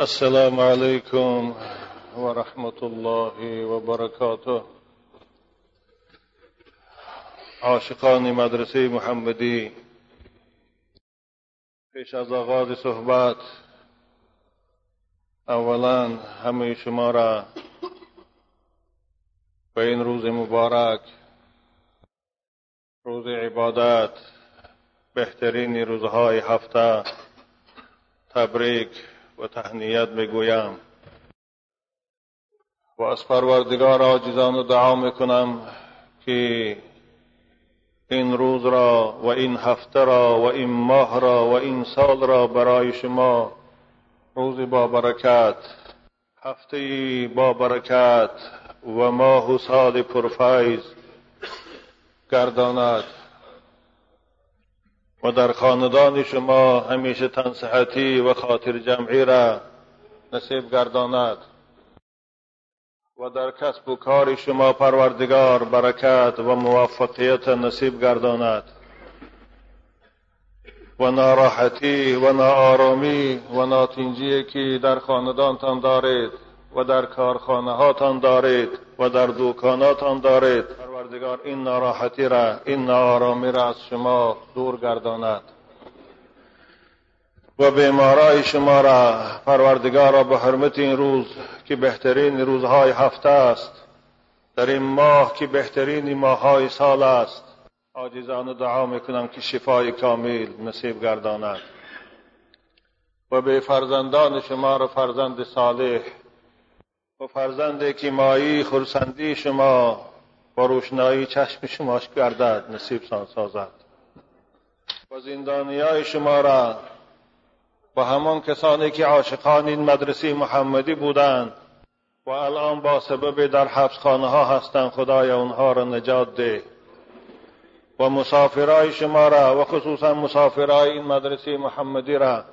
السلام عليكم ورحمة الله وبركاته. عاشقان مدرسه محمدی پیش از آغاز صحبت اولا همه شما را به این روز مبارک روز عبادت بهترین روزهای هفته تبریک و تهنیت می‌گویم و از پروردگار و دعا می‌کنم که این روز را و این هفته را و این ماه را و این سال را برای شما روز با برکت هفته با برکت و ماه و سال پرفیض گرداند. و در خاندان شما همیشه تنصحتی و خاطر جمعی را نصیب گرداند. و در کسب و کار شما پروردگار برکت و موفقیت نصیب گرداند. و ناراحتی و ناآرامی و ناتینجی که در خاندانتان دارید و در کارخانه هاتان دارید. و در دوکاناتان دارید. پروردگار این ناراحتی را این ناآرامی را از شما دور گرداند. و بیمارای شما را پروردگار را به حرمت این روز که بهترین روزهای هفته است. در این ماه که بهترین ماههای سال است. عاجزانه دعا می‌کنم که شفای کامل نصیب گرداند. و به فرزندان شما را فرزند صالح و فرزند که مایی خرسندی شما و روشنایی چشم شماش گردد نصیب سازد. و زندانی های شما را و همان کسانی که عاشقان این مدرسه محمدی بودند و الان با سبب در حبس خانه ها هستند خدای اونها را نجات ده. و مسافرای شما را و خصوصا مسافرای این مدرسه محمدی را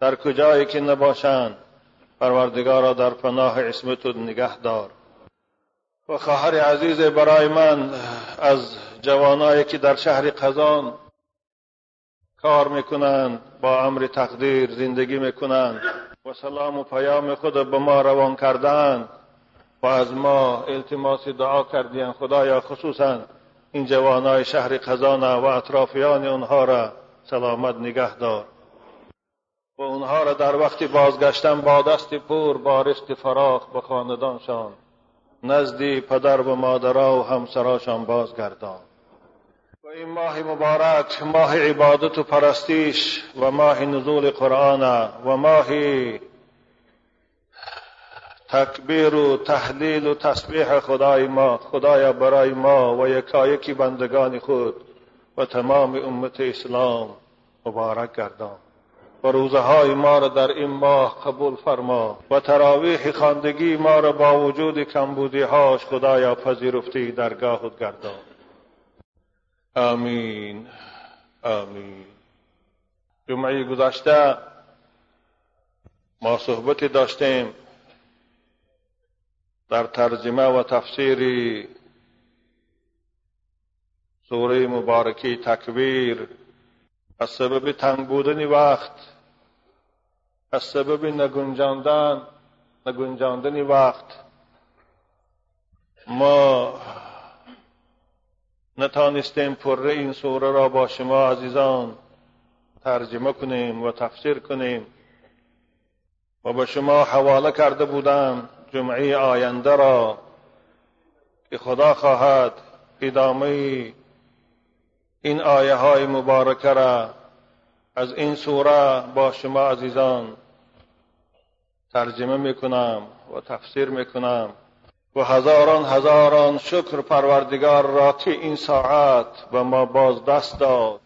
در کجایی که نباشند پروردگارا در پناه اسمت نگه دار. و خواهر عزیز برای من از جوانایی که در شهر قزان کار می‌کنند با امر تقدیر زندگی می‌کنند و سلام و پیام خود به ما روان کردند و از ما التماس دعا کردیم خدایا خصوصا این جوانای شهر قزان و اطرافیان اونها را سلامت نگه دار. و اونها را در وقت بازگشتن با دست پور با فراخ به خاندانشان نزدی پدر و مادرها و همسراشان بازگردان. و این ماه مبارک ماه عبادت و پرستیش و ماه نزول قرآن و ماه تکبیر و تحلیل و تسبیح خدای ما خدایا برای ما و یکایکی بندگان خود و تمام امت اسلام مبارک گردان. و روزهای ما را در این ماه قبول فرما و تراویح خواندگی ما را با وجود کمبودی هاش خدایا پذیرفتی درگاهت گردان. آمین. آمین. جمعه گذشته ما صحبتی داشتیم در ترجمه و تفسیر سوره مبارکی تکبیر از سبب تنگ بودن وقت از سبب نگنجاندن نگنجاندن وقت. ما نتانستیم پره این سوره را با شما عزیزان ترجمه کنیم و تفسیر کنیم و به شما حواله کرده بودم جمعه آینده را که خدا خواهد ادامه این آیه های مبارکه را از این سوره با شما عزیزان ترجمه می‌کنم و تفسیر می‌کنم و هزاران هزاران شکر پروردگار را که این ساعت به ما باز دست داد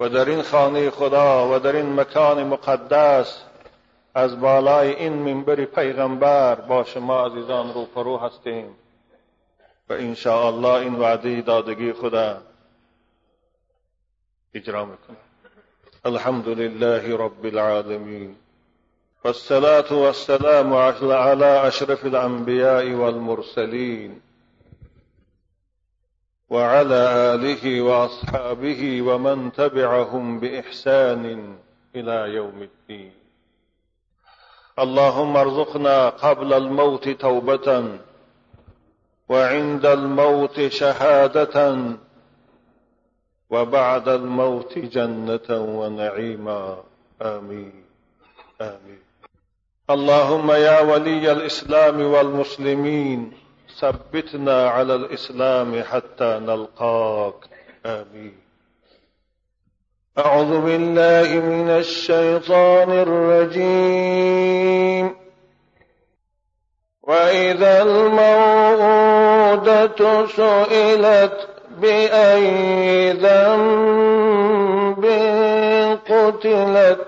و در این خانه خدا و در این مکان مقدس از بالای این منبر پیغمبر با شما عزیزان روپرو هستیم و ان الله این وعده دادگی خدا اجرا میکنیم الحمد لله رب العالمين. والصلاة والسلام على أشرف الأنبياء والمرسلين. وعلى آله وأصحابه ومن تبعهم بإحسان إلى يوم الدين. اللهم ارزقنا قبل الموت توبة. وعند الموت شهادة. وبعد الموت جنة ونعيما. آمين. آمين. اللهم يا ولي الإسلام والمسلمين ثبتنا على الإسلام حتى نلقاك. آمين. أعوذ بالله من الشيطان الرجيم. وإذا الموءودة سئلت بأي ذنب قتلت.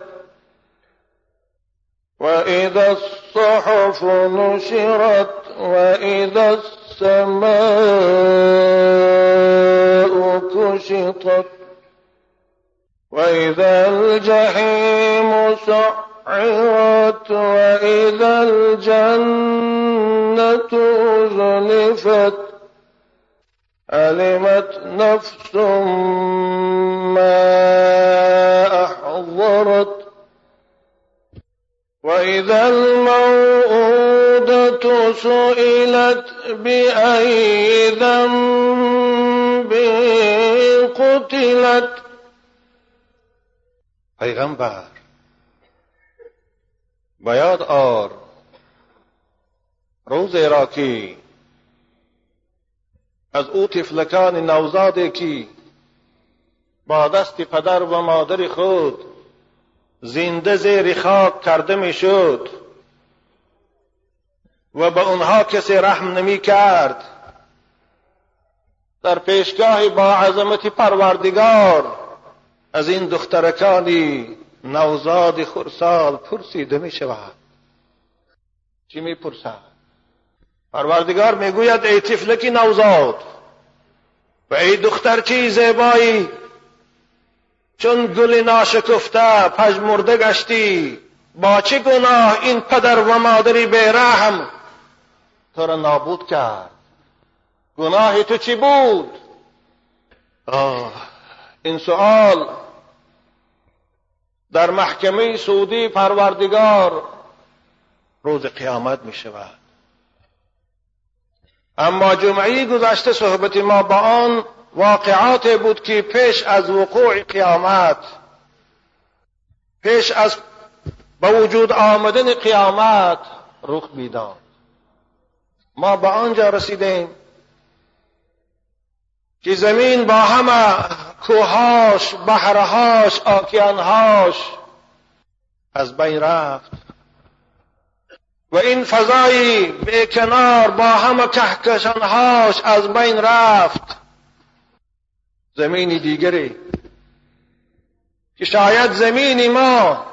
وإذا الصحف نشرت وإذا السماء كشطت. وإذا الجحيم سعرت وإذا الجنة أزلفت. علمت نفس ما أحضرت. وإذا الموءودة سئلت بأي ذنب قتلت. پیغمبر بیاد آر روز را که از او تفلکان نوزادی که با دست پدر و مادر خود زنده زیر خاک کرده می‌شد و به اونها کسی رحم نمی کرد. در پیشگاه با عظمت پروردگار از این دخترکانی نوزاد خرسال پرسیده می شود. چی می پرسد؟ پروردگار می‌گوید ای طفلکی نوزاد و ای دخترچی زیبایی چون گل ناشکفته پژمرده گشتی با چه گناه این پدر و مادری بیرحم تو را نابود کرد. گناه تو چی بود؟ آه این سؤال در محکمه سعودی پروردگار روز قیامت می شود اما جمعی گذشته صحبت ما با آن واقعات بود که پیش از وقوع قیامت پیش از به وجود آمدن قیامت رخ می‌داد. ما به آنجا رسیدیم که زمین با همه کوهاش بحرهاش آکیانهاش از بین رفت. و این فضای کنار با همه کهکشانهاش از بین رفت. زمینی دیگری که شاید زمینی ما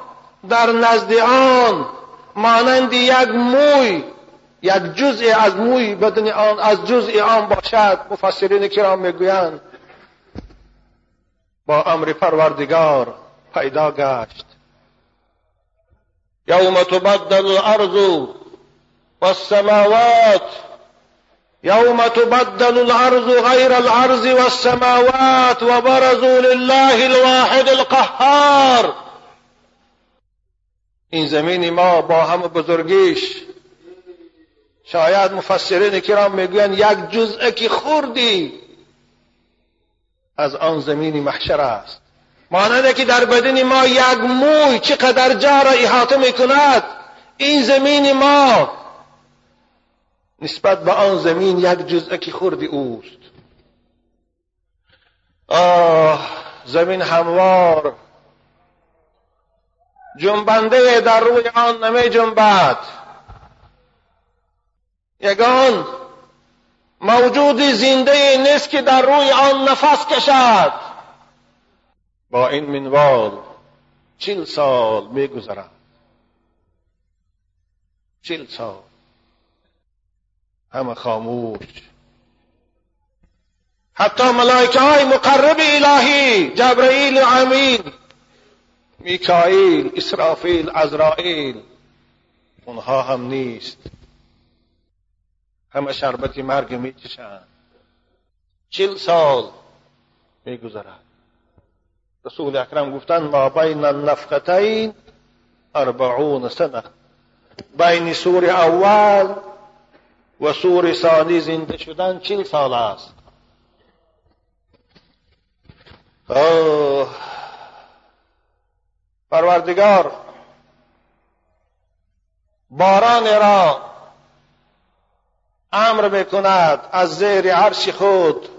در نزد آن مانند یک موی یک جزء از موی بدن آن از جزء آن باشد مفسرین کرام می‌گویند با امر پروردگار پیدا گشت. یوم تبدل الارض والسماوات يوم تبدل الارض غير الارض والسماوات وبرزوا لله الواحد القهار. این زمین ما با همه بزرگیش. شاید مفسرین کرام می‌گویند یک جزء که خوردی از آن زمین محشر است. مانند که در بدن ما یک موی چقدر جا را احاطه می‌کند این زمین ما نسبت به آن زمین یک جزء که خوردی اوست. آه زمین هموار. جنبنده در روی آن نمی جنبد. یگان موجود زنده نیست که در روی آن نفس کشد. با این منوال چل سال می گذرد چل سال. همه خاموش. حتی ملائکه های مقرب الهی جبرائیل و امین میکائیل اسرافیل عزرائیل اونها هم نیست. همه شربت مرگ میچشند. چل سال میگذرد. رسول اکرم گفتند ما بین النفقتین اربعون سنه بین سور اول و سور ثانی زنده شدن چل سال است. پروردگار باران را امر می‌کند از زیر عرش خود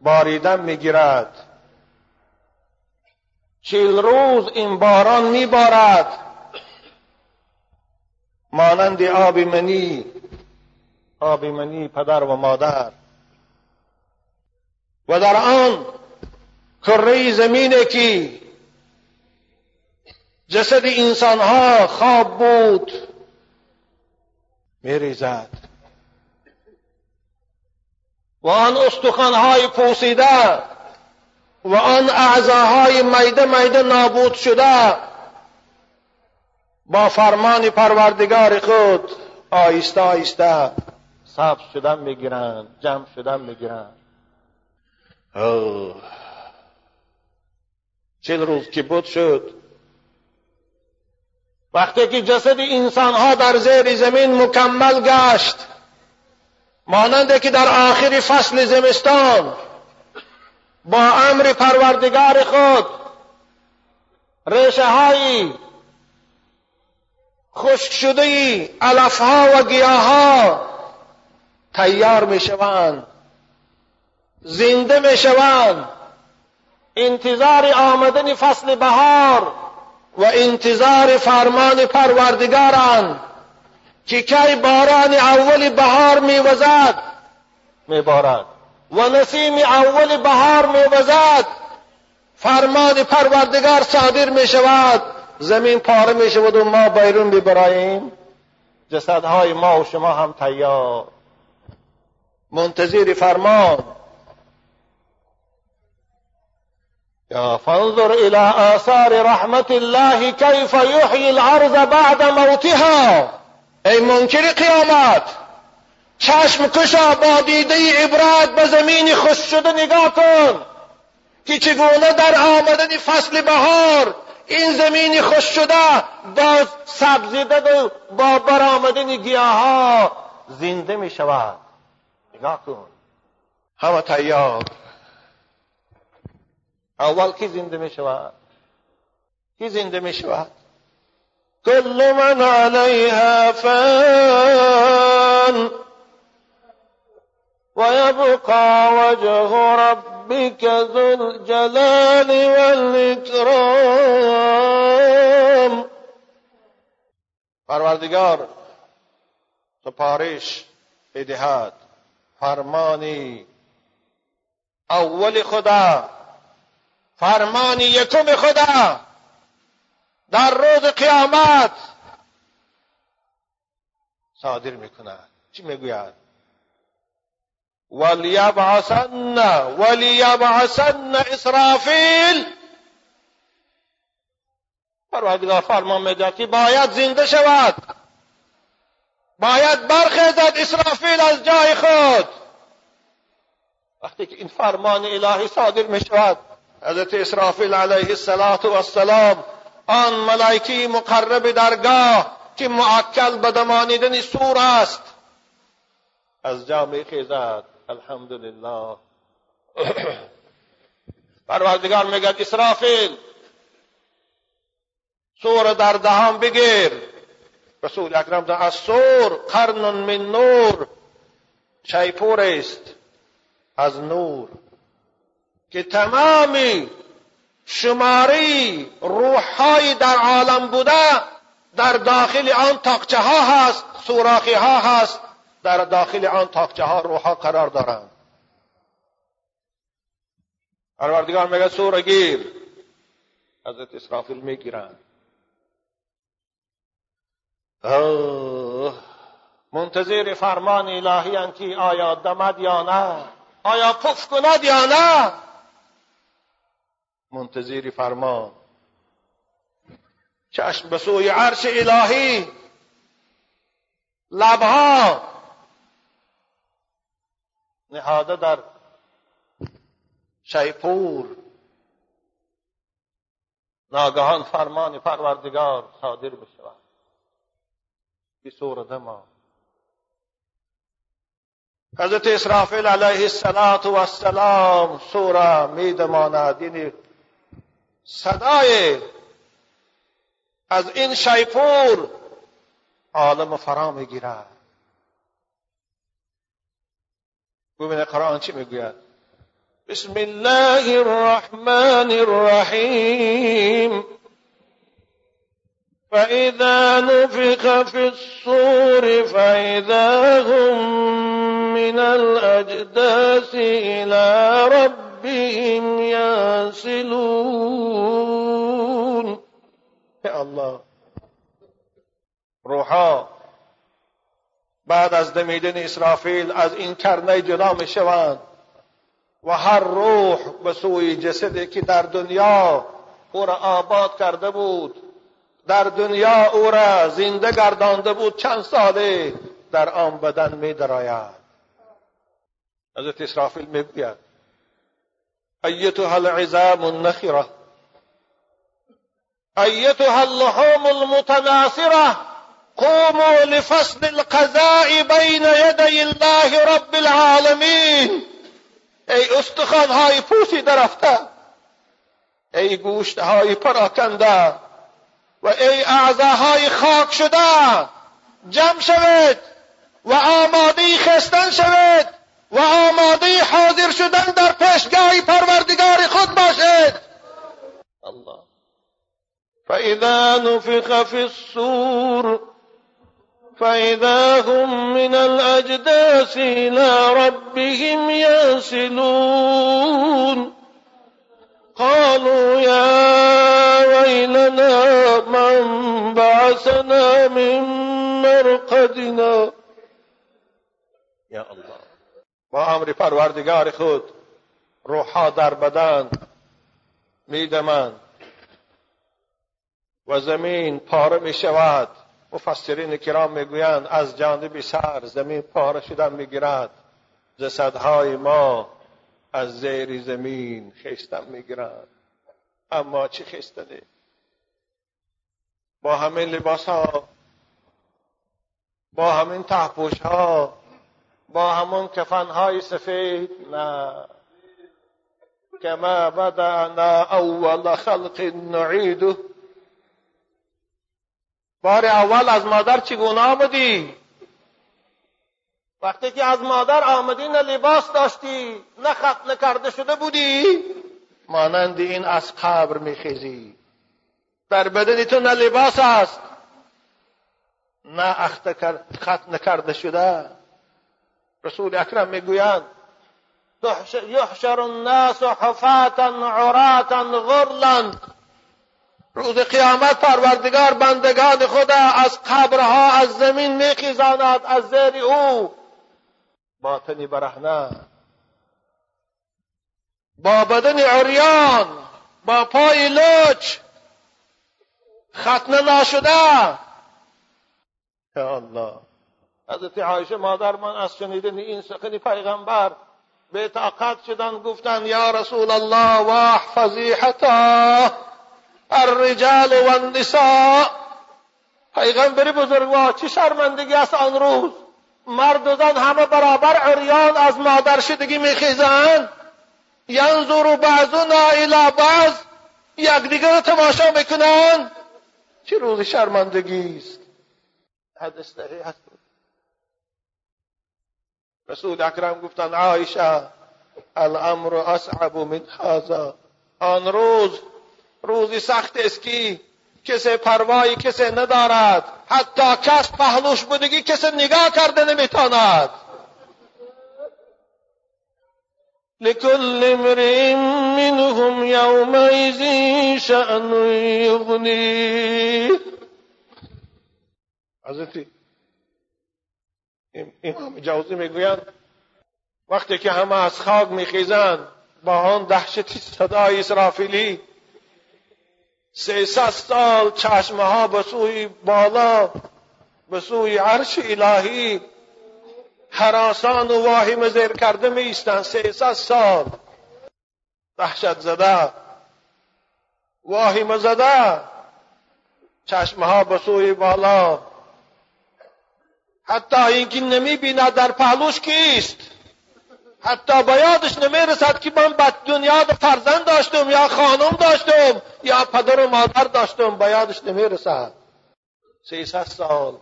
باریدن می‌گیرد. چیل روز این باران میبارد. مانند آب منی آب منی پدر و مادر. و در آن کره زمینه که جسد انسانها خواب بود میریزد. و آن استخوانهای پوسیده و آن اعضاهای میده میده نابود شده با فرمان پروردگار خود آیسته آیسته سبز شدن می‌گیرند جمع شدن می‌گیرند. چل روز که بود شد. وقتی که جسد انسان ها در زیر زمین مکمل گشت مانند که در آخر فصل زمستان با امر پروردگار خود. ریشه های خشک شده علف ها و گیاه ها تیار می شوند زنده می شوند انتظار آمدن فصل بهار و انتظار فرمان پروردگاران که کی باران اول بهار میوزد میبارد. و نسیم اول بهار میوزد فرمان پروردگار صادر می شود. زمین پاره می شود و ما بیرون ببراییم جسدهای ما و شما هم تیار. منتظر فرمان. یا فانظر الى آثار رحمت الله کیف یحیی الارض بعد موتها. ای منکر قیامت! چشم کشا با دیده عبرت به زمین خوش شده نگاه کن که چگونه در آمدن فصل بهار این زمین خوش شده با سبزیده و با برآمدن گیاه ها زنده می شود. نگاه کن. همه تیار. اول کی زنده می شود؟ کی زنده می شود؟ كل من عليها فان. ويبقى وجه ربك ذو الجلال والإكرام. پروردگار سپارش ادهاد فرمانی. اول خدا فرمانی یکم خدا. در روز قیامت. صادر می‌کند. چی می‌گوید؟ ولیبعثن ولیبعثن اسرافیل پروردگار فرمان می‌دهد که باید زنده شود. باید برخیزد اسرافیل از جای خود. وقتی که این فرمان الهی صادر می شود حضرت اسرافیل علیه السلام آن ملائکی مقرب درگاه که معکل به دمانیدن سور است از جا می خیزد الحمدلله. پروردگار میگد اسرافیل سور در دهان بگیر. رسول اکرم از سور قرن من نور. شیپور است از نور. که تمامی شماری روحهایی در عالم بوده در داخل آن تاقچه ها هست سوراخی ها هست. در داخل آن تاقچه ها روحها قرار دارند. پروردگار میگه سوره گیر. حضرت اسرافیل می‌گیرند. منتظر فرمان الهی که آیا دمد یا نه؟ آیا پف کند یا نه؟ منتظر فرمان. چشم به سوی عرش الهی. لبها نهاده در شیپور ناگهان فرمان پروردگار صادر بشود. بصورة دما حضرت اسرافیل علیه السلام و السلام سوره میدماند یعنی صدای از این شیپور عالم فرا می‌گیرد. ببین قرآن چی میگوید؟ بسم الله الرحمن الرحیم. فإذا نفخ في الصور فإذا هم من الأجداث إلى ربهم ينسلون. يا الله. روحا. بعد از دمیدن اسرافیل از این کرنه جدا می شوند و هر روح به سوی جسدی که در دنیا او را آباد کرده بود در دنیا او را زنده گردانده بود چند ساله در آن بدن می دراید حضرت اسرافیل می‌گوید ایتها العظام النخره ایتها اللحوم المتناثره قوموا لفصل القضاء بين يدي الله رب العالمين. ای استخوان های پوسیده رفته ای گوشت های پراکنده و ای اعضاهای خاک شده جمع شوید و آماده خستن شوید و آماده حاضر شدن در پیشگاه پروردگار خود باشید. الله. فإذا نفخ في الصور فإذا هم من الأجداث إلى ربهم ينسلون قالوا يا ويلنا من بعثنا من مرقدنا. يا الله. با أمر پروردگار خود روحها در بدن میدمند و زمین پاره می شود مفسرین کرام می‌گویند از جانب سر زمین پاره شدن می‌گیرد. جسدهای ما از زیر زمین خیستن می‌گیرند. اما چه خیستنی؟ با همین لباس ها با همین تحپوش ها با همون کفن های سفید. نه. کما بدأنا اول خلق نعیده. بار اول از مادر چگونه آمدی؟ وقتی که از مادر آمدی نه لباس داشتی نه ختنه کرده شده بودی؟ مانند این از قبر میخیزی. در بدن تو نه لباس است. نه ختنه کرده شده. رسول اکرم می‌گویند یحشر الناس حفاتا عراتا غرلا. روز قیامت پروردگار بندگان خدا از قبرها از زمین میخیزاند از زیر او. باطنی برهنه. با بدن عریان با پای لچ ختنه ناشده. یا الله. حضرت عایشه مادر من از شنیدن این سخن پیغمبر به طاقت شدن گفتن یا رسول الله واح فضیحتا الرجال و النساء پیغمبر بزرگوار چه شرمندگی است آن روز؟ مرد و زن همه برابر عریان از مادر شدگی میخیزند. ینظر بعضنا الى بعض. یکدیگر تماشا می‌کنند. چه روز شرمندگی است؟ حدث صحیح است رسول اکرم گفتن عایشه الامر اصعب من هذا. آن روز روزی سخت است که کسی پروایی کسی ندارد. حتی کس پهلوش بودگی کسی نگاه کرده نمیتاند. لكل امرئ منهم يومئذ شأن يغنيه حضرت امام جوزی می‌گویند وقتی که همه از خاک میخیزند با آن دهشتی صدای اسرافیلی سیصد سال چشمه ها به سوی بالا به سوی عرش الهی حراسان و واهی زیر کرده می ایستند سیصد سال دهشت زده واهی زده چشمه ها به سوی بالا. حتی اینکه نمی‌بیند در پهلوش کیست؟ حتی به یادش نمی‌رسد که من بد دنیا فرزند داشتم یا خانم داشتم یا پدر و مادر داشتم به یادش نمی‌رسد. سیصد سال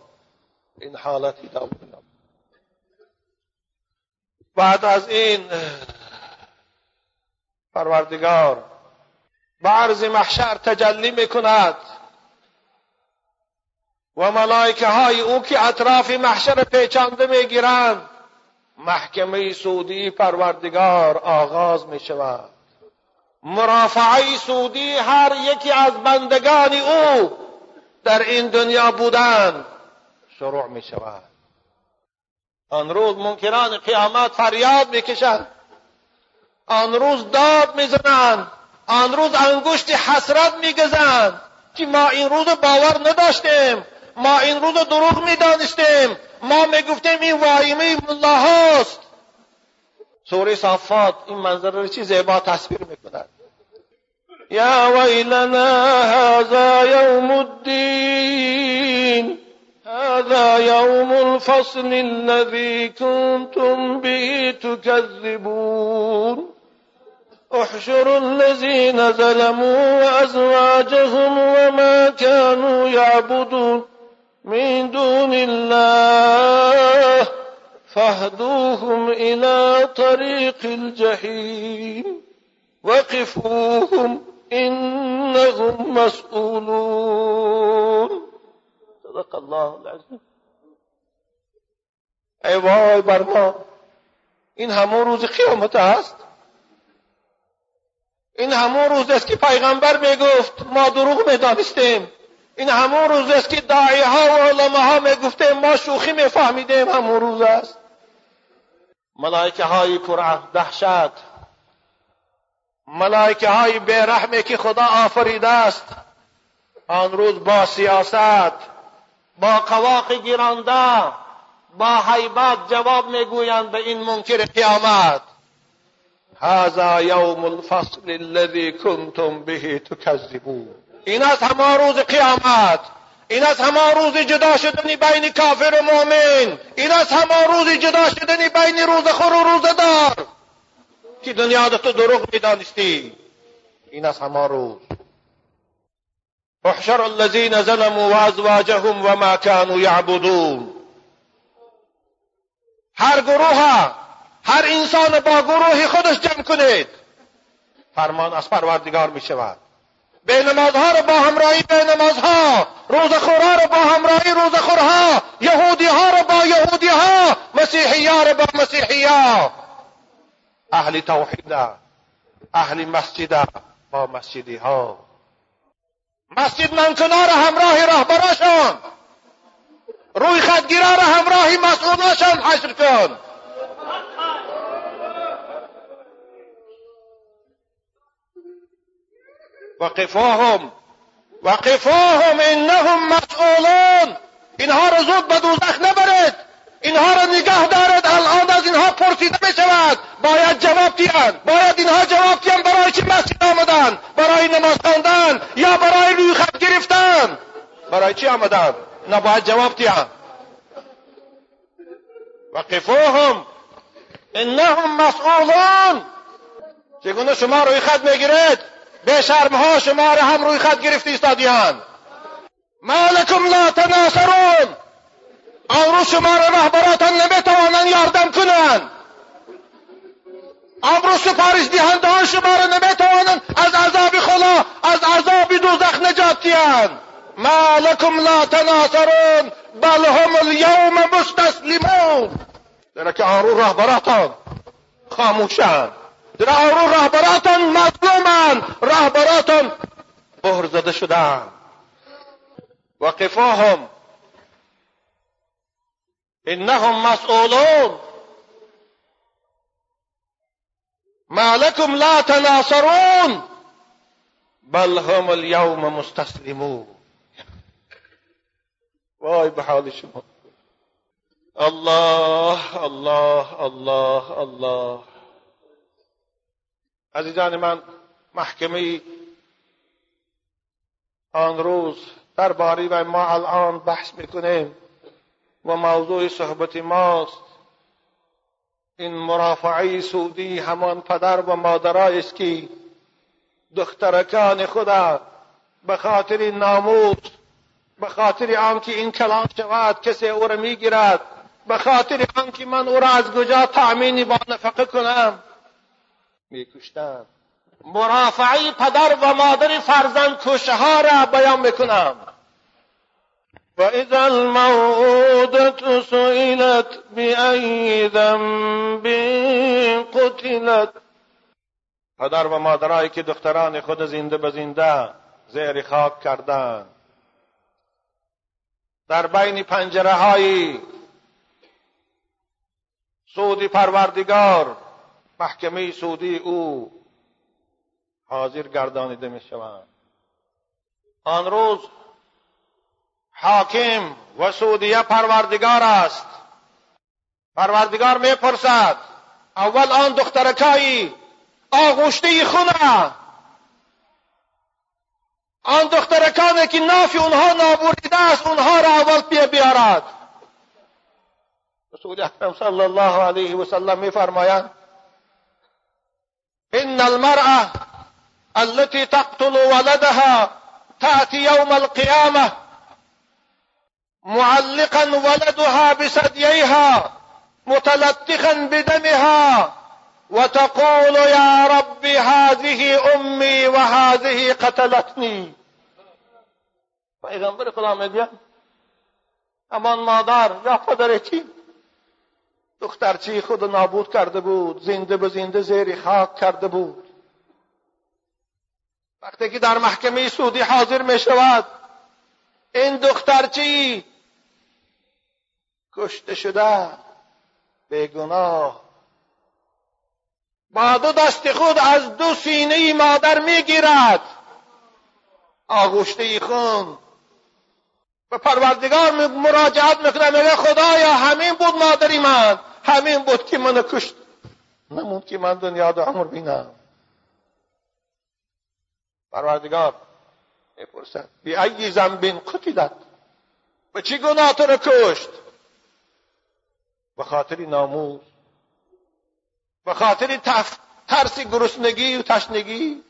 این حالتی دارم بعد از این پروردگار به عرض محشر تجلی می‌کند. و ملائکه های او که اطراف محشر پیچانده می‌گیرند. محکمه سودی پروردگار آغاز می شود مرافعه سودی هر یکی از بندگان او در این دنیا بودند شروع می شود آن روز منکران قیامت فریاد می‌کشند. آن روز داد می‌زنند. آن روز انگشت حسرت میگزند. که ما این روز باور نداشتیم. ما این روز دروغ می‌دانستیم. ما می‌گفتیم این وایمه الله هاست سوره صافات این منظر رو چی زیبا تصویر می‌کند یا ویلنا هذا یوم الدین. هذا يوم الفصل الذي كنتم به تكذبون احشروا الذين ظلموا وازواجهم وما كانوا يعبدون. من دون الله. فاهدوهم إلى طريق الجحيم. وقفوهم إنهم مسؤولون. صدق الله العظیم ای وای بر ما این همون روز قیامت است. این همون روز است که پیغمبر میگفت ما دروغ میدانستیم. این همون روز است که داعی ها و علماء ها می‌گفتیم ما شوخی میفهمیدیم همون روز است. ملائکه های پر دهشت ملائکه های بیرحمی که خدا آفریده است آن روز با سیاست با قواق گیرانده با حیبت جواب می‌گویند به این منکر قیامت. هذا یوم الفصل الذي كنتم به تكذبون این از همه روز قیامت. این از همه روز جدا شدنی بین کافر و مؤمن این از همه روز جدا شدنی بین روزخور و روزدار که دنیا تو دروغ می‌دانستی. این از همه روز. احشر الذين ظلموا وازواجهم وما كانوا يعبدون. هر گروه هر انسان با گروه خودش جمع کنید. فرمان از پروردگار می شود به نمازها رو با همراهی به نمازها روزخورها رو با همراهی روزخورها یهودی ها رو با یهودی ها مسیحی ها رو با مسیحی ها اهل توحید اهل مسجد با مسجدی ها مسجد من کنار همراه رهبراشان. روی خدگیرا را همراه مسئولاشان حشر کن. وقفوهم وقفوهم انهم مسئولون اینها را زود به دوزخ نبرید. اینها را نگه دارد الان از اینها پرسیده می شود باید جواب دهند باید اینها جواب دهند برای چی مسجد آمدن؟ برای نماز خواندن یا برای روی خط گرفتن؟ برای چی آمدن؟ نباید جواب دهند وقفوهم انهم مسئولون چگونه شما روی خط می‌گیرید؟ به شرمها شما را هم روی خط گرفته ایستادیان ما لکم لا تناصرون. امروز شما را رهبراتان نمی‌توانند یاردم کنند. امروز سپارش دهنده ها شما را نمی‌توانند از عذاب خدا از عذاب دوزخ نجات دهند. ما لکم لا تناصرون. بل هم اليوم مستسلمون. در که آرو رهبراتان خاموشند در آرو رهبراتان مظلومند رهبراتان بهر زده شدند وقفاهم إنهم مسئولون ما لكم لا تناصرون. بل هم اليوم مستسلمون. وای به حال شما. الله الله الله الله. عزیزان من محکمه آن روز درباره و ما الان بحث می‌کنیم و موضوع صحبت ماست. این مرافعه سعودی همان پدر و مادرایی است که دخترکان خدا به خاطر ناموس به خاطر آنکه این کلام شود کسی او را می‌گیرد به خاطر آنکه من او را از کجا تأمین با نفقه کنم؟ میکشتند مرافعه پدر و مادر فرزند کشه را بیان می‌کنم. وإذا الموءودة سئلت بأي ذنب قتلت. پدر و مادرایی که دختران خود زنده به زنده زیر خاک کردند. در بین پنجره های سودی پروردگار محکمه سودی او حاضر گردانیده می شوند آن روز حاکم و سعودیه پروردگار است. پروردگار می‌پرسد اول آن دخترکایی آغوشته خونه. آن دخترکانی که نافی اونها نابریده است اونها را اول پی بیارد. رسول اکرم صلی الله علیه و سلم میفرمایند إن المرأة التي تقتل ولدها تأتي يوم القيامة معلقا ولدها بثدييها متلطخا بدمها وتقول يا رب هذه أمي وهذه قتلتني. پیغمبر خدا میگه أمان مادر یا پدرتی دخترچی خود نابود کرده بود زنده به زنده زیر خاک کرده بود. وقتی که در محکمه سودی حاضر می شود این دخترچی کشته شده گناه. با دو دست خود از دو سینه مادر می‌گیرد آغوشته خون. به پروردگار مراجعت می‌کنه میگه خدایا همین بود مادری من. همین بود که من کشت. نموند که من دنیا دو عمر بینم. پروردگار می‌پرسد بی ای زنبین قتلت؟ به چی گناه تو رو کشت؟ به خاطر ناموس. به خاطر ترس گرسنگی و تشنگی.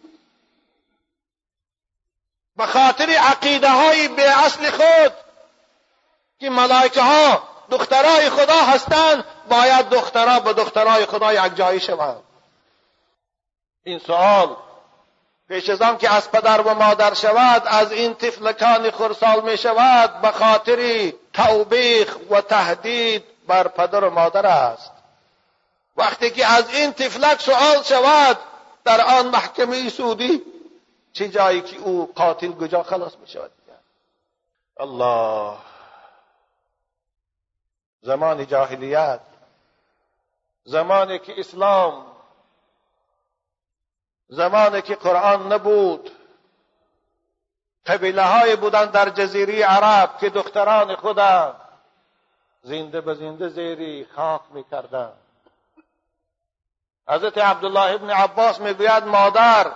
به خاطر عقیده های به اصل خود که ملائکه ها دخترای خدا هستند باید دخترها به دخترای خدا یک جایی شوند. این سوال پیش از که از پدر و مادر شود از این طفلکان خرسال می شود به خاطر توبیخ و تهدید بر پدر و مادر است. وقتی که از این طفلک سوال شود در آن محکمه سودی چه جایی که او قاتل کجا خلاص می شود؟ الله. زمان جاهلیت. زمانی که اسلام زمانی که قرآن نبود قبیله های بودن در جزیره عرب که دختران خدا زنده به زنده زیری خاک می‌کردند. حضرت عبدالله ابن عباس می‌گوید مادر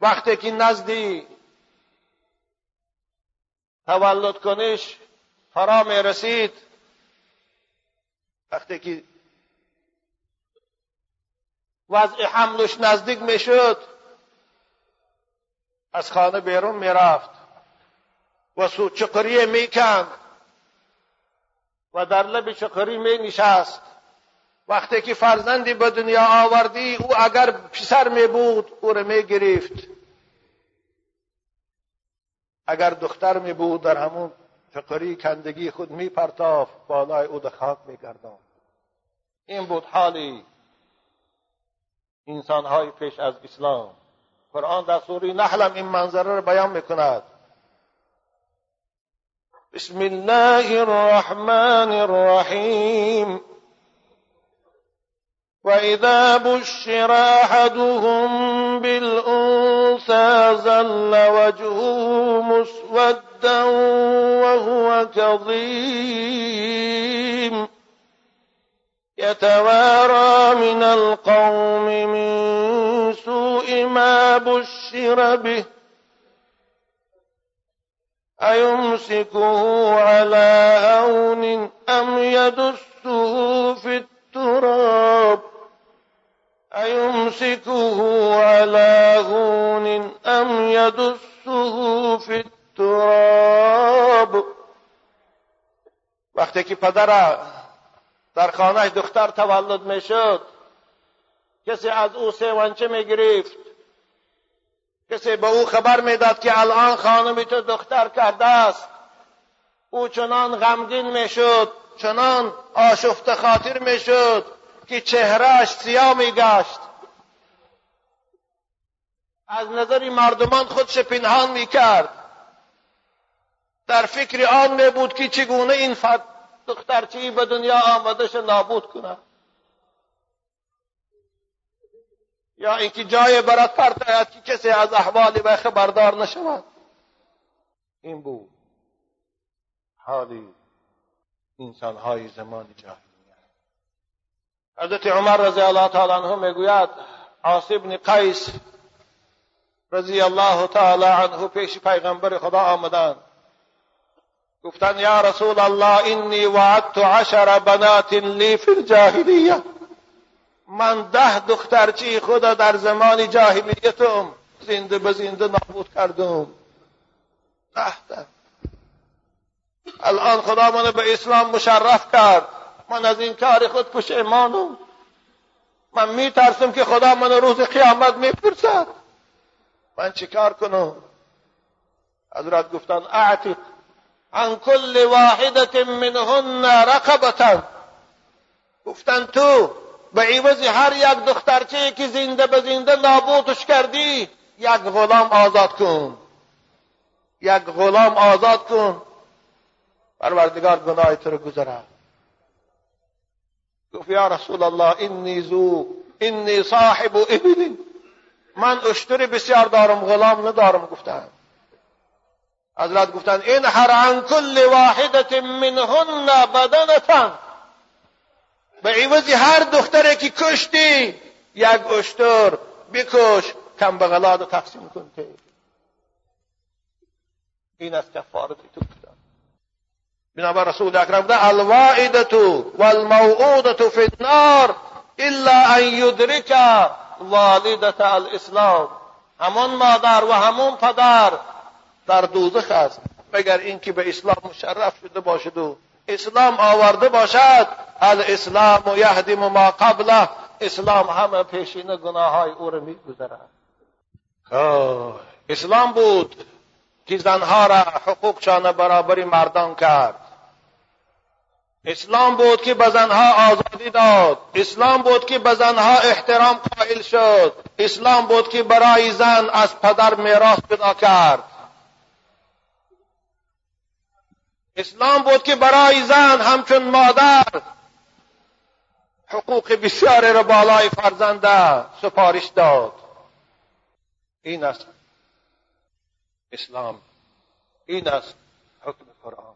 وقتی که نزدی تولد کنش فرا می رسید وقتی که وضع حملش نزدیک می شد از خانه بیرون می رفت و سو چقریه می کند و در لب چقری می نشست وقتی که فرزندی به دنیا آوردی او اگر پسر می بود او را می گرفت. اگر دختر می بود در همون فقری کندگی خود می پرتاف بالای او خاک می گردان این بود حالی انسان های پیش از اسلام. قرآن در سوره نحلم این منظره را بیان می کند بسم الله الرحمن الرحیم. وإذا بشر أحدهم بالأنثى زل وجهه مسودا وهو كظيم. يتوارى من القوم من سوء ما بشر به. أيمسكه على هون أم يدسه في التراب؟ أيمسكه على هون أم يدسه في التراب وقتی که پدر در خانه دختر تولد می‌شد کسی از او سیوانچه می‌گرفت. کسی به او خبر می‌داد که الان خانمی تو دختر کرده است. او چنان غمگین می‌شد چنان آشفته خاطر می‌شد که چهرهش سیاه میگشت از نظر مردمان خودش پنهان می‌کرد. در فکر آن بود که چگونه این دخترچی به دنیا آمدش نابود کند یا اینکه جای برات پرتاید که کسی از احوال به خبردار نشود. این بود. حالی انسان های زمان جاهلیت حضرت عمر رضی الله تعالی عنه می‌گوید عاصی بن قیس رضی الله تعالی عنه پیش پیغمبر خدا آمدند. گفتن یا رسول الله اینی وعدت عشر بنات لی فی الجاهلیه. من ده دخترچی خدا در زمان جاهلیتم زنده به زنده نابود کردم. ده الان خدا منو به اسلام مشرف کرد. من از این کار خود پشیمانم من میترسم که خدا من روز قیامت می‌پرسد. من چیکار کنم؟ حضرت گفتن اعتق عن كل واحدة منهن رقبة. گفتن تو به عوض هر یک دخترچه که زنده به زنده نابودش کردی یک غلام آزاد کن. یک غلام آزاد کن. پروردگار گناه تو رو گذره گفت یا رسول الله اینی زو اینی صاحب ابل من اشتر بسیار دارم غلام ندارم گفتم حضرت گفتن این هر عن کل واحدت منهن بدنتن. به عوض هر دختره که کشتی یک اشتر بکش کم بغلاد تقسیم کن این از کفارت تو گفتن بنابر رسول اکرم ده الواعدت والموعودت فی النار الا ان یدرک والدت الاسلام. همون مادر و همون پدر در دوزخ است. مگر اینکه به اسلام مشرف شده باشد و اسلام آورده باشد؟ الاسلام و یهدم ما قبله. اسلام همه پیشین گناه های او را میگذرد. اسلام بود که زنها را حقوقشان برابری مردان کرد. اسلام بود که به زنها آزادی داد. اسلام بود که به زنها احترام قائل شد. اسلام بود که برای زن از پدر میراث پیدا کرد. اسلام بود که برای زن همچون مادر حقوق بسیار را بالای فرزنده سپارش داد. این است اسلام. این است حکم قرآن.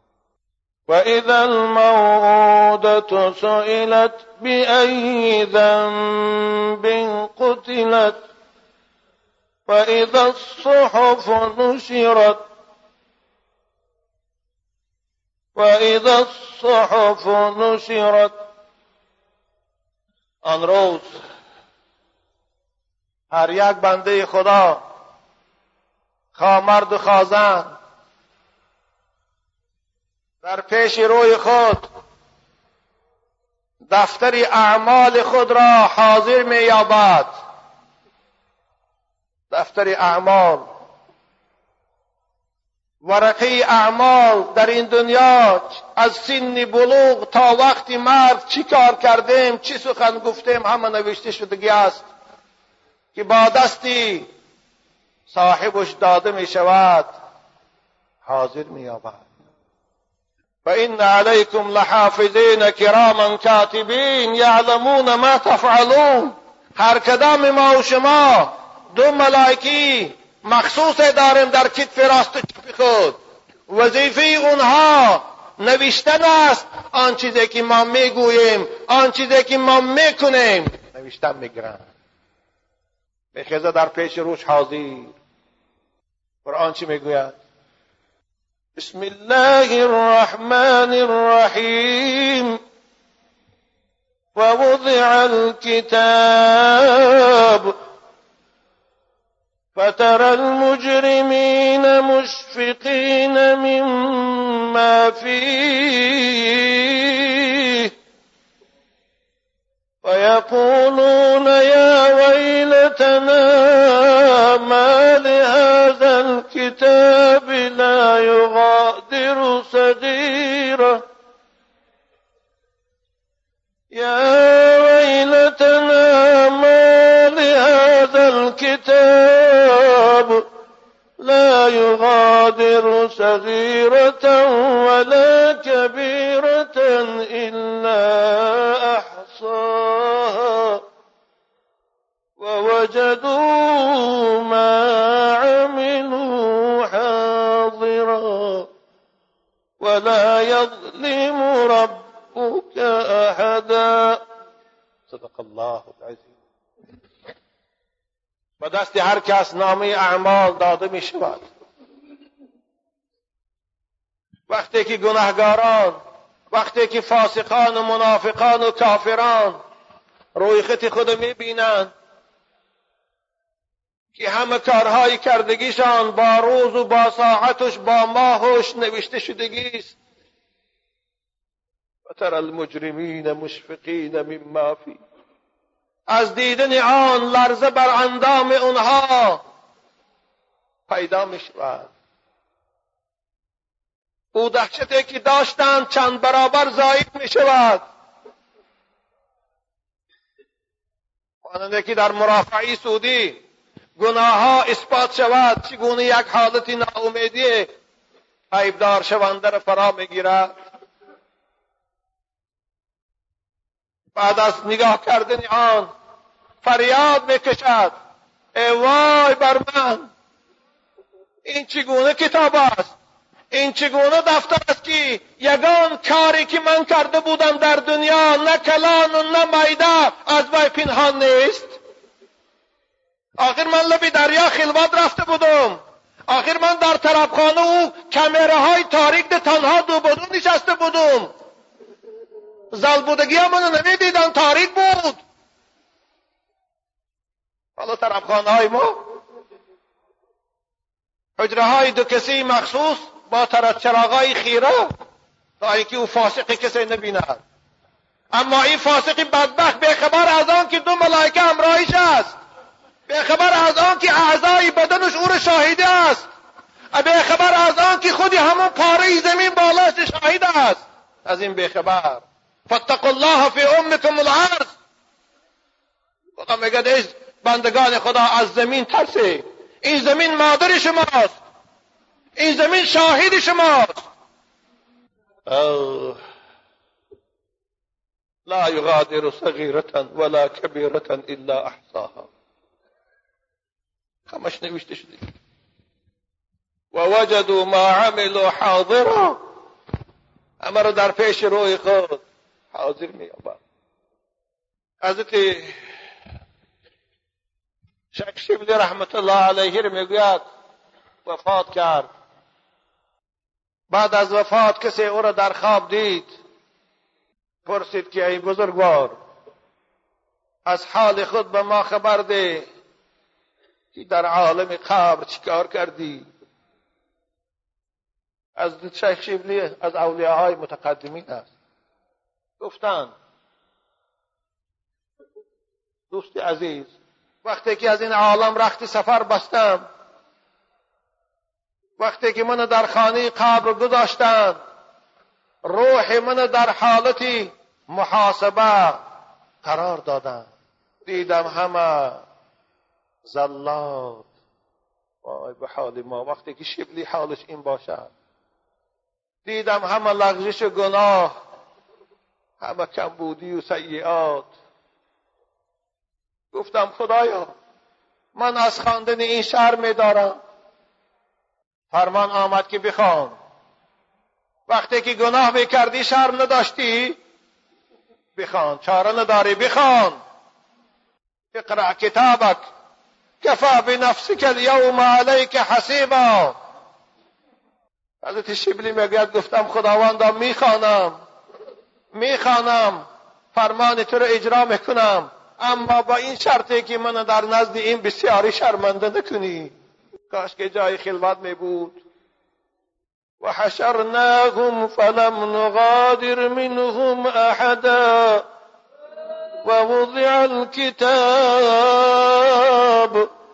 وإذا الموءودة سئلت بأي ذنب قتلت وإذا الصحف نشرت وإذا الصحف نشرت آن روز هر یک بنده خدا خامرد و خازن در پیش روی خود دفتر اعمال خود را حاضر می یابد دفتر اعمال ورقه اعمال در این دنیا از سن بلوغ تا وقت مرگ چی کار کردیم چی سخن گفتیم همه نوشته شدگی است که با دستی صاحبش داده می شود حاضر می یابد. فإن عليكم لحافظين كراما كاتبين يعلمون ما تفعلون. هر کدام ما و شما دو ملائکی مخصوص داریم در کتف راست و چپ خود. وظیفه اونها نوشتن است. آن چیزی که ما می‌گوییم آن چیزی که ما می‌کنیم. نوشتن می‌گیرن. بخیزه در پیش روش حاضر. قرآن چی می‌گوید؟ بسم الله الرحمن الرحيم ووضع الكتاب فترى المجرمين مشفقين مما فيه. ويقولون يا ويلتنا ما لهذا الكتاب لا يغادر صغيره يا ويلتنا ما لهذا الكتاب لا يغادر صغيرة ولا كبيرة إلا أحصاها. ووجدوا ما عملوا حاضرا. ولا يظلم ربك أحدا. صدق الله و دست هر کس نامه اعمال داده می شود. وقتی که گناهگاران وقتی که فاسقان و منافقان و کافران روی خط خود می بینند که همه کارهای کردگیشان با روز و با ساعتش با ماهش نوشته شدگی است. و تر المجرمین مشفقین مما فی از دیدن آن لرزه بر اندام اونها پیدا می شود. او دهشتی که داشتند چند برابر زاید می شود. ماننده که در مرافعی سودی گناه ها اثبات شود چگونه یک حالت ناامیدی عیبدار شونده را فرا می‌گیرد بعد از نگاه کردن آن فریاد می‌کشد. ای وای بر من. این چگونه کتاب است؟ این چگونه دفتر است که یگان کاری که من کرده بودم در دنیا نه کلان و نه میده از وی پنهان نیست؟ آخر من لبی دریا خلوت رفته بودم. آخر من در طرفخانه او کمره های تاریک تنها دو بدون نشسته بودم. زلبودگی منو نمی‌دیدن تاریک بود. حالا طرفخانه های ما. حجره های دو کسی مخصوص با چراغای خیره تا اینکه او فاسقی کسی نبیند. اما این فاسقی بدبخت به خبر از آن که دو ملائکه همراهیش است. به خبر از آن که اعضای بدنش او را شاهده است. به خبر از آن که خودی همون پاره زمین بالاش شاهد است از این به خبر فاتقوا الله فی امکم الارض. خدا میگه بندگان خدا از زمین ترسه. این زمین مادر شماست. این زمین شاهد شماست. لا یغادر صغیرة ولا کبیرة الا احصاها. همش نوشته شده. و وجدوا ما عملوا حاضرا. رو در پیش روی خود. حاضر می یابد حضرت شیخ رحمت الله علیه می‌گوید. وفات کرد. بعد از وفات کسی او را در خواب دید. پرسید که ای بزرگوار از حال خود به ما خبر ده که در عالم قبر چیکار کردی؟ از شیخ شبلی از اولیاء متقدمین است. گفتند دوست عزیز وقتی که از این عالم رخت سفر بستم وقتی که من در خانه قبر گذاشتند روح من در حالتی محاسبه قرار دادن دیدم همه زلات وای به حال ما وقتی که شبلی حالش این باشد دیدم همه لغزش گناه همه کمبودی و سیعات گفتم خدایا من از خواندن این شعر میدارم. فرمان آمد که بخوان. وقتی که گناه می‌کردی شرم نداشتی؟ بخوان چاره نداری بخوان. اقرأ کتابک. کفا بنفسك اليوم عليك حسیبا. حضرت شبلی می‌گوید گفتم خداوندا می‌خوانم. می‌خوانم. فرمان تو رو اجرا می‌کنم. اما با این شرطی که من در نزد این بسیاری شرمنده نکنی. کاش که جای خلوت می بود. و حشرناهم فلم نغادر منهم احدا. ووضع الكتاب.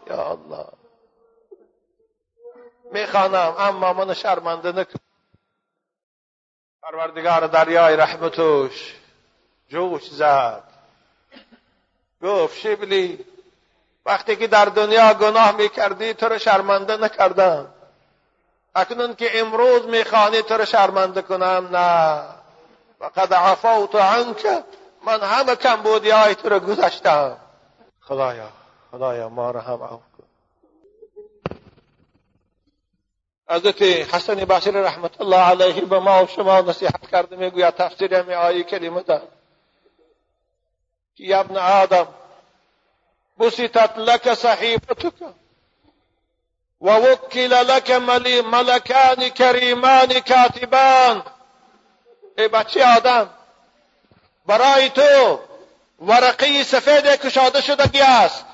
یا الله. می‌خوانم اما من شرمنده نکن پروردگار دریای رحمتوش جوش زد. گفت شبلی وقتی که در دنیا گناه می‌کردی تو رو شرمنده نکردم. اکنون که امروز می‌خوانی تو رو شرمنده کنم؟ نه. وقد عفوت عنک من همه کمبودی های تو رو گذاشتم. خدایا خدایا ما رو هم عفو کن. حضرت حسن بصری رحمت الله علیه به ما و شما نصیحت کرده می‌گوید تفسیر همی آیه کلمه که ابن آدم بسطت لك صحيفتك ووكل لك ملكان كريمان كاتبان ای بچه آدم برای تو ورقی سفید کشاده شدگی است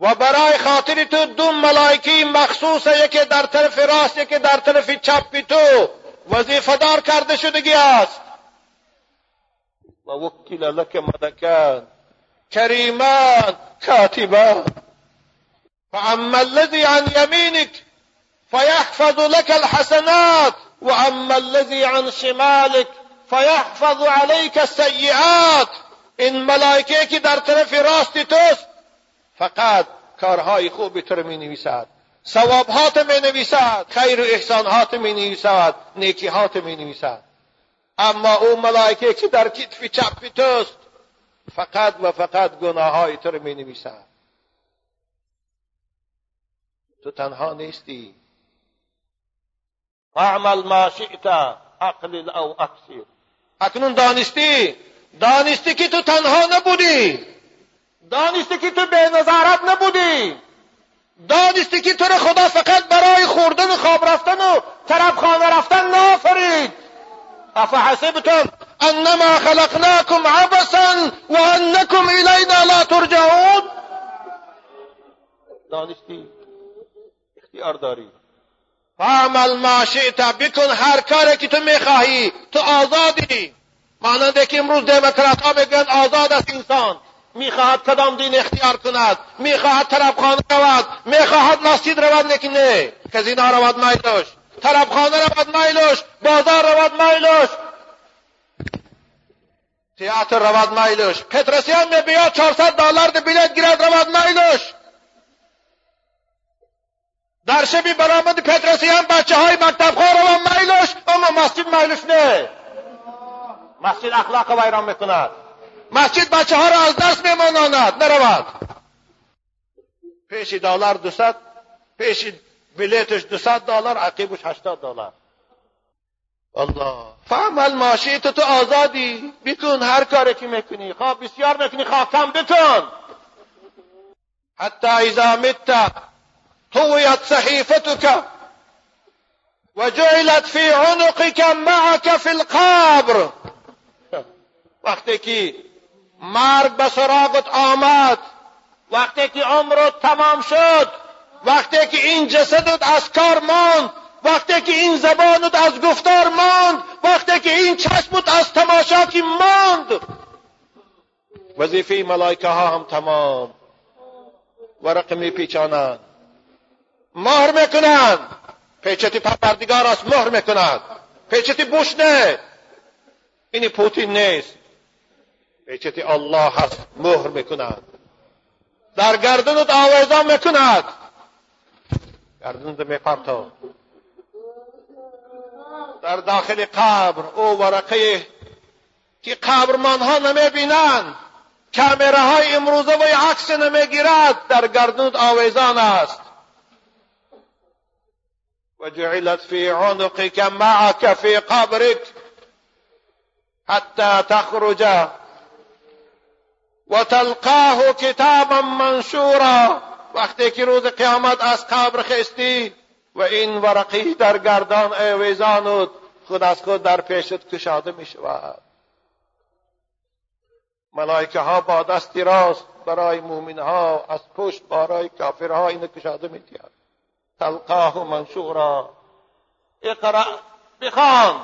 و برای خاطر تو دو ملائکی مخصوص یکی در طرف راست یکی در طرف چپ تو وظیفه کرده شدگی است و وکل لک ملکان كريمان كاتبان فأما الذي عن يمينك فيحفظ لك الحسنات وأما الذي عن شمالك فيحفظ عليك السيئات. این ملائکه که در طرف راست توست فقط کارهای خوب تو رو می نویسد ثوابهات می نویسد خیر و احسانهات می نویسد نیکیهات می نویسد اما او ملائکه که در کتف چپ توست. فقط و فقط گناه های تو رو می نویسن تو تنها نیستی. اعمل ما شئت اقلل او اکثر. اکنون دانستی. دانستی که تو تنها نبودی. دانستی که تو به نظارت نبودی. دانستی که تو رو خدا فقط برای خوردن خواب رفتن و طرف خانه رفتن نافرید. أفحسبتم أنما خلقناكم عبسا وأنكم الینا لا ترجعون؟ دانستی اختیار داری فعمل ما شئت بکن هر کاری که تو میخواهی. تو آزادی. مانند که امروز دموکرات ها میگن آزاد است انسان. میخواهد کدام دین اختیار کند؟ میخواهد طرفخانه رود؟ میخواهد مسجد رود لیکن نه کزینا رود میلوش طرفخانه رود میلوش بازار رود میلوش تئاتر رود میلوش پترسیان می بیاد 400 دلار ده بلیت گیرد رود میلوش در شبی برآمد پترسیان بچه های مکتب خواه روان میلوش اما مسجد میلوش نه مسجد اخلاق ویران می‌کند مسجد بچه ها را از درس میماناند نرود پیش دلار دوصد پیش بلیتش دوصد دلار عقیبش هشتاد دلار. الله. فعمل ماشیت تو آزادی. بکن هر کاری که می‌کنی. خواه بسیار می‌کنی خواه کم بکن حتی اذا مت طویت صحیفتك وجعلت في عنقك معك في القبر. وقتی که مرگ به سراغت آمد وقتی که عمرت تمام شد وقتی که این جسدت از کار ماند وقتی که این زبانت از گفتار ماند وقتی که این چشمت از تماشا ماند. وظیفه ملائکه ها هم تمام. ورق می پیچانند مهر می‌کنند. پیچتی پروردگار است مهر می‌کند. پیچتی بوش نه. این پوتین نیست. پیچتی الله هست مهر می‌کند. در گردنت آویزان می‌کند. گردنت میپرتاد در داخل قبر او ورقه که قبرمان ها نمی بینند کامره های امروزه و عکس نمی‌گیرد. در گردنت آویزان است. وجعلت في عنقك معك في قبرك حتى تخرج. وتلقاه كتابا منشورا. وقتی که روز قیامت از قبر خستی و این ورقی در گردان اویزانود خود از خود در پیشت کشاده می شود. ملائکه ها با دستی راست برای مومن ها از پشت برای کافرها این کشاده می دید تلقاه منشورا. اقرأ بخان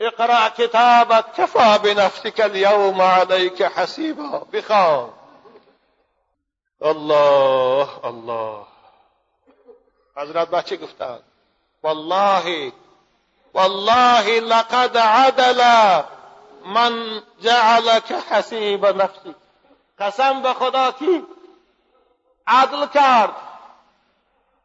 اقرأ کتابت کفا بنفسك اليوم عليك حسیبا. بخان الله الله. حضرت بچه گفتند والله والله لقد عدل من جعلك حسیب نفسی. قسم به خدا کی عدل کرد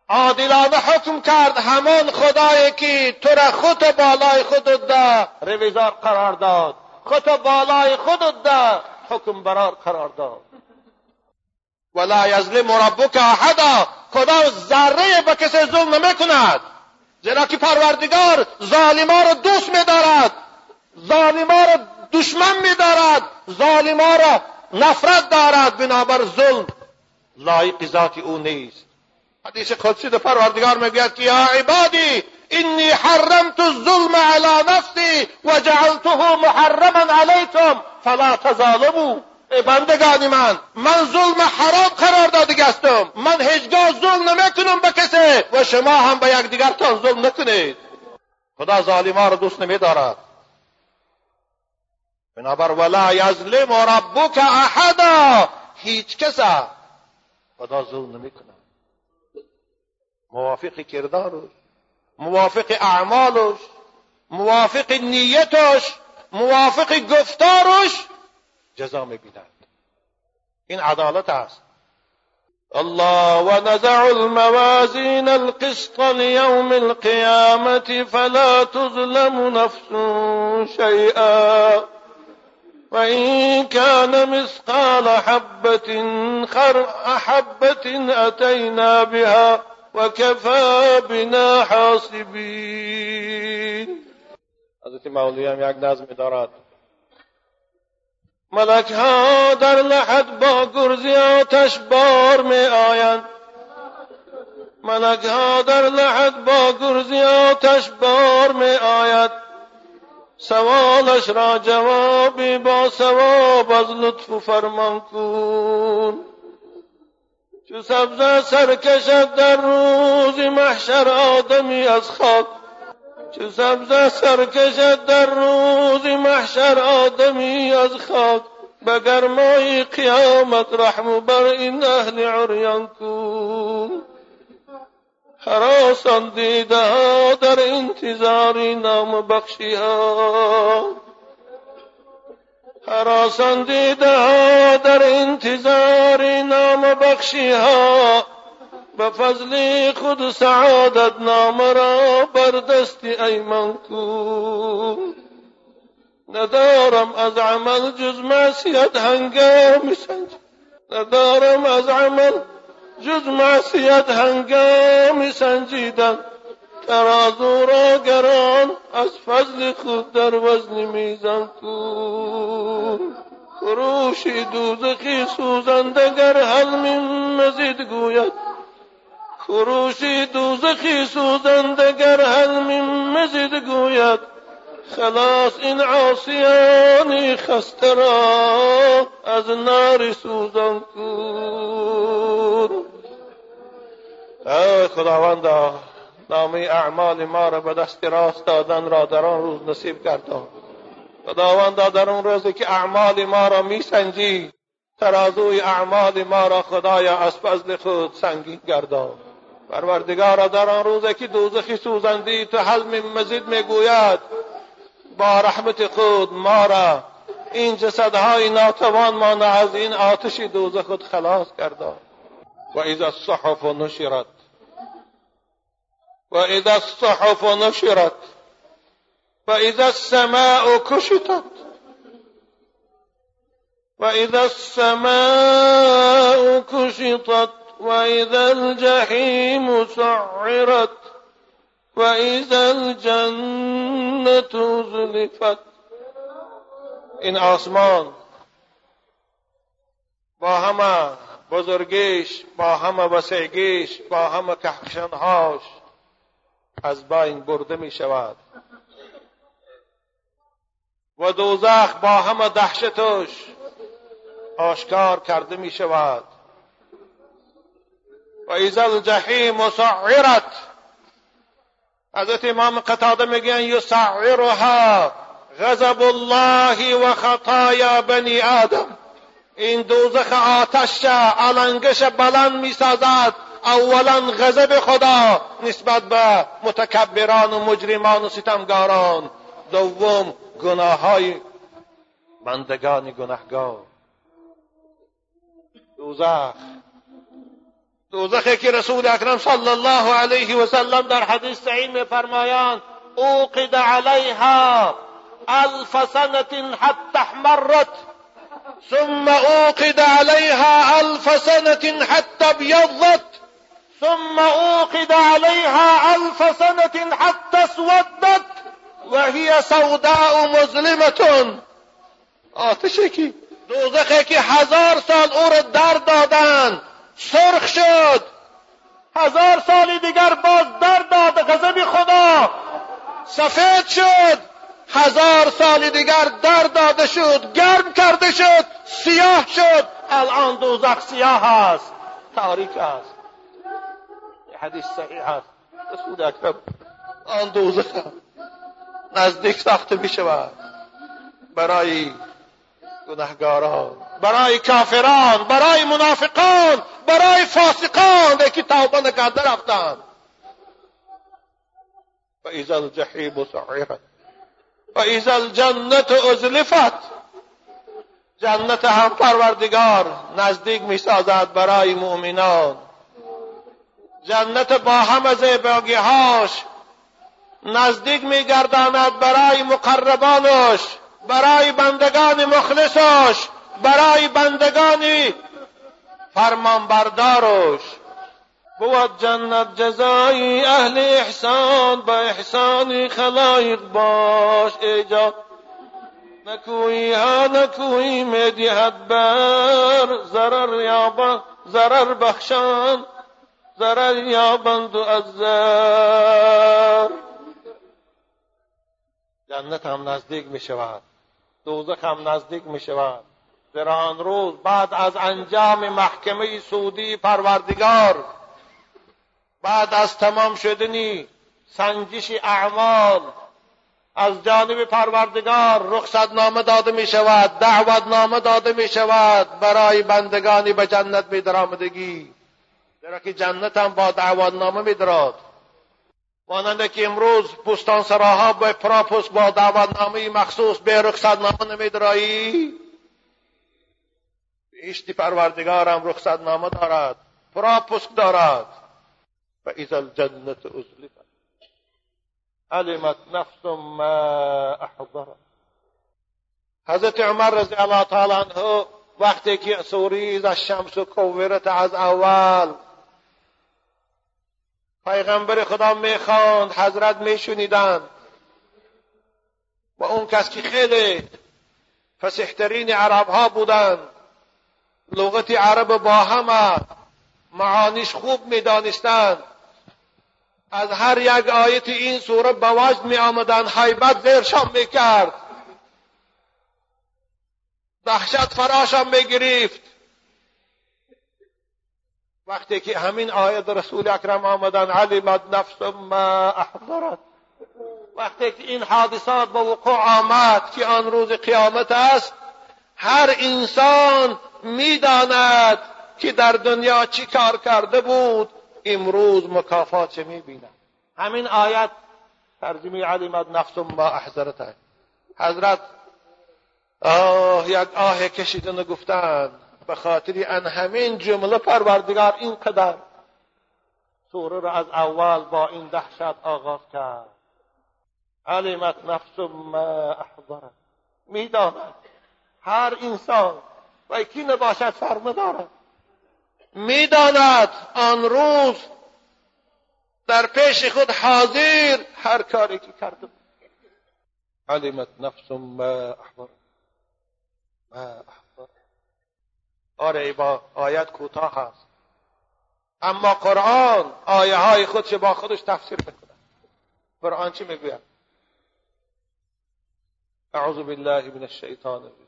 عادلانه حکم کرد همان خدایی که تو را خود بالای خودت ده رویزار قرار داد. خود بالای خودت ده حکم برار قرار داد. ولا یظلم ربک احدا. خدا ذره به کسی ظلم نمی‌کند. زیرا که پروردگار ظالما را دوست میدارد. ظالما را دشمن میدارد. ظالما را نفرت دارد. بنابر ظلم لایق ذات او نیست. حدیث قدسی در پروردگار می‌گوید که یا عبادی انی حرمت الظلم علی نفسی و جعلته محرما علیکم فلا تظالموا. بندگان من من ظلم حرام قرار داده هستم من هیچگاه ظلم نمی‌کنم به کسی و شما هم به یکدیگرتان ظلم نکنید. خدا ظالما را دوست نمیدارد. بنابر ولا یظلم ربک احدا. هیچ کسا خدا ظلم نمی‌کنه موافق کردارش موافق اعمالش موافق نیتش موافق گفتارش جزا میبیند این عدالت است. الله ونزع الموازين القسط ليوم القيامة فلا تظلم نفس شيئا وإن كان مثقال حبة خر حبة أتينا بها وكفى بنا حاسبين حضرت مولوی هم یک نظم دارد. ملک ها در لحد با گرزی آتش بار می آیند. ملک ها در لحد با گرزی آتش بار می آید سوالش را جوابی با ثواب از لطف و فرمان کن. چو سبزه سرکشد در روز محشر آدمی از خاک چو سبزه سرکشد در روز محشر آدمی از خاک به گرمای قیامت رحم بر این اهل عریان کن حراسان دیده در انتظاری نام بخشی ها. حراسان دیده در انتظاری نام بخشی ها. به فضل خود سعادت نام را بر دست ایمن کن ندارم از عمل جز معصیت هنگام سنج. ندارم از عمل جز معصیت هنگام سنجیدن. ترازو را گران از فضل خود در وزن میزن کن خروشی دوزخی سوزندگر حل من مزید گوید. خروشی دوزخی سوزندگر حل من مزید گوید خلاص این عاصیانی خسته را از نار سوزان کن ای خداوندا نامه اعمال ما را به دست راست دادن را در آن روز نصیب گردان. خداوندا در اون روزی که اعمال ما را میسنجی ترازوی اعمال ما را خدایا از فضل خود سنگین گردان. پروردگارا در آن روزی که دوزخی سوزندی تو حلم مزید می‌گوید با رحمت خود ما را این جسدهای ناتوان ما از این آتش دوزخ خود خلاص کردان و اذا الصحف نشرت. و اذا الصحف نشرت. و اذا السماء کشتت. و اذا السماء کشتت. و اذا الجحیم سعرت و اذا الجنة زلفت این آسمان با همه بزرگیش با همه وسعگیش با همه کهکشانهاش از بین برده می شود و دوزخ با همه دهشتش آشکار کرده می شود و ایزا الجحیم سعرت. حضرت امام قتاده میگن یسعرها غضب الله و خطایا بنی آدم. این دوزخ آتش علنگش بلند می‌سازد. اولا غضب خدا نسبت به متکبران و مجرمان و ستمگاران. دوم گناه های بندگان گناهگار. دوزخ. دوزخی که رسول اکرم صلی الله علیه و سلم در حدیث صحیح میفرمایند أوقد علیها ألف سنة حتى احمرت ثم أوقد عليها ألف سنة حتى ابيضت ثم أوقد عليها ألف سنة حتى اسودت وهي سوداء مظلمة. آتشی که دوزخی که هزار سال أو را در دادن سرخ شد. هزار سال دیگر باز در داد غضب خدا. سفید شد. هزار سال دیگر در داده شد. گرم کرده شد. سیاه شد. الان دوزخ سیاه است. تاریک است. حدیث صحیح است رسول اکرم آن دوزخ. نزدیک ساخته می شود برای گناهگاران برای کافران برای منافقان. برای فاسقان که توبه نکرده رفتند و اذا الجحیم سعرت و اذا الجنت ازلفت جنت هم پروردگار نزدیک می سازد برای مؤمنان. جنت با همه زیباگیهاش نزدیک می گرداند برای مقربانش برای بندگان مخلصش برای بندگان فرمانبردارش بود جنت جزای اهل احسان با احسان خلایق باش ایجاد نکویی ها نکویی می‌دهد بر. ضرر یا ضرر بخشان. ضرر یابند و از زر. جنت هم نزدیک می شود دوزخ هم نزدیک می شود در آن روز بعد از انجام محکمه سعودی پروردگار بعد از تمام شدنی سنجش اعمال از جانب پروردگار رخصت نامه داده می شود دعوت نامه داده می شود برای بندگانی به جنت می درآمدگی زیرا که جنت هم با دعوت نامه می دراد مانند که امروز پستان سراها به پراپوس با دعوت نامه مخصوص به رخصت نامه نمی درایی اشتی پروردگار هم رخصت نامه دارد پراپوسک دارد. و اذا الجنت ازلفت علمت نفس ما احضرت حضرت عمر رضی الله تعالی عنه وقتی که سوریز از شمس و کورت از اول پیغمبر خدا می‌خواند حضرت میشنیدند. و اون کس که خیلی فسحترین عرب ها بودند. لغت عرب با همه معانیش خوب می‌دانستند. از هر یک آیت این سوره به وجد می آمدن حیبت زیرشان می کرد دهشت فراشان می گرفت وقتی که همین آیت رسول اکرم آمدن علمت نفس ما احضرت. وقتی که این حادثات به وقوع آمد که آن روز قیامت است هر انسان می‌داند که در دنیا چی کار کرده بود امروز مکافات می‌بیند همین آیت ترجمه علمت نفس ما احضرت حضرت آه یک آه کشیدن گفتند به خاطر ان همین جمله پروردگار اینقدر سوره را از اول با این دهشت آغاز کرد. علمت نفس ما احضرت. می‌داند هر انسان و کی نباشد فرمه دارد می‌داند آن روز در پیش خود حاضر هر کاری که کرده علمت نفس ما احضرت ما احضرت آره با آیت کوتاه هست اما قرآن آیه های خودش با خودش تفسیر می‌کنه قرآن چی می‌گوید؟ اعوذ بالله من الشیطان الرجیم.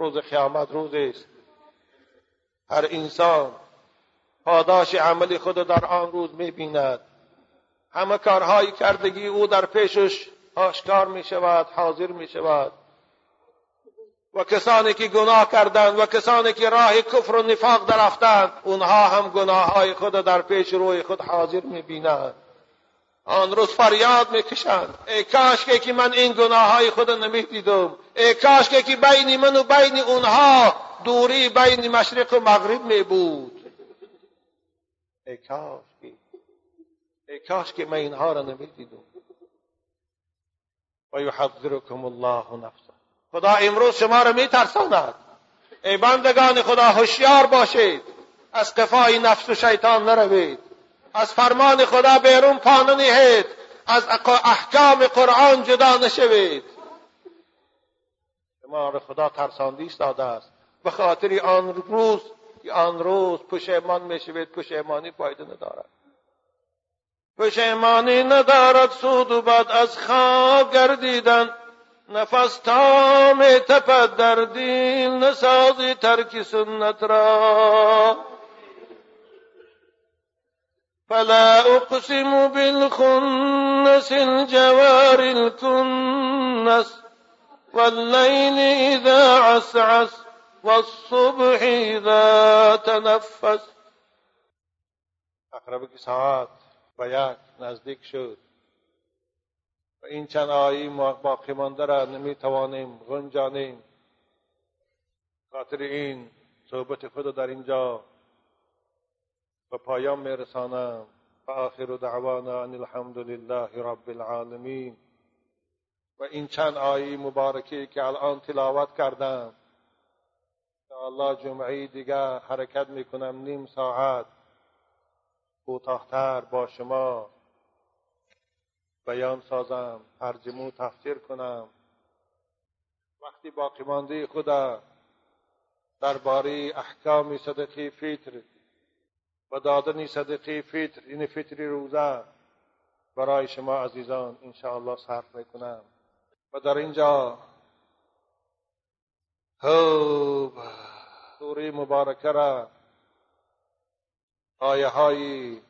روز قیامت روزی است. هر انسان پاداش عمل خود در آن روز می‌بیند. همه کارهای کردگی او در پیشش آشکار می شود حاضر می شود و کسانی که گناه کردند و کسانی که راه کفر و نفاق درفتند اونها هم گناه های خود در پیش روی خود حاضر می بینند آن روز فریاد می‌کشند. ای کاش که من این گناه های خود نمی دیدم ای کاش که بین من و بین اونها دوری بین مشرق و مغرب می بود ای کاش ای کاش که من اینها را نمی دیدم و یحذرکم الله نفسه. خدا امروز شما را می ترساند ای بندگان خدا هوشیار باشید. از قفای نفس و شیطان نروید. از فرمان خدا بیرون پا ننهید. از احکام قرآن جدا نشوید. شما را خدا ترساندی داده است. به خاطر آن روز آن روز پشیمان می‌شوید پشیمانی فایده ندارد. پشیمانی ندارد سود و بد از خواب گردیدن. نفس تا می تپد در دیل نسازی ترک سنت را. فلا أقسم بالخنس الجوار الكنس والليل إذا عسعس والصبح إذا تنفس. اقرب ساعات و یک نزدیک شد. و این چند آیی باقی مانده را نمی توانیم غنجانیم خاطر این صحبت خود در اینجا به پایان میرسانم و آخر دعوانا ان الحمد لله رب العالمین. و این چند آیی مبارکی که الان تلاوت کردم. الله جمعی دیگه حرکت می‌کنم نیم ساعت. کوتاهتر با شما بیان سازم ترجمه تفسیر کنم. وقتی باقی مانده خدا درباره احکام صدقی فطر و دادن صدقی فطر این فطری روزه برای شما عزیزان انشاءالله صرف می‌کنم. و در اینجا هوب سوره مبارکه را آیه های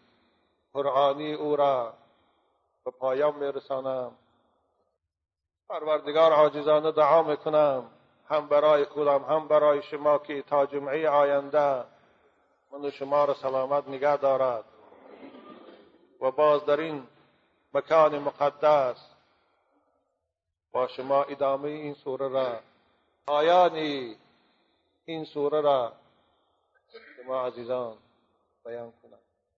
قرآنی او را به پایان میرسانم. پروردگار عاجزانه دعا می‌کنم هم برای خودم هم برای شما که تا جمعه آینده من و شما را سلامت نگه دارد. و باز در این مکان مقدس با شما ادامه این سوره را آیانی این سوره را شما عزیزان بیان کنم.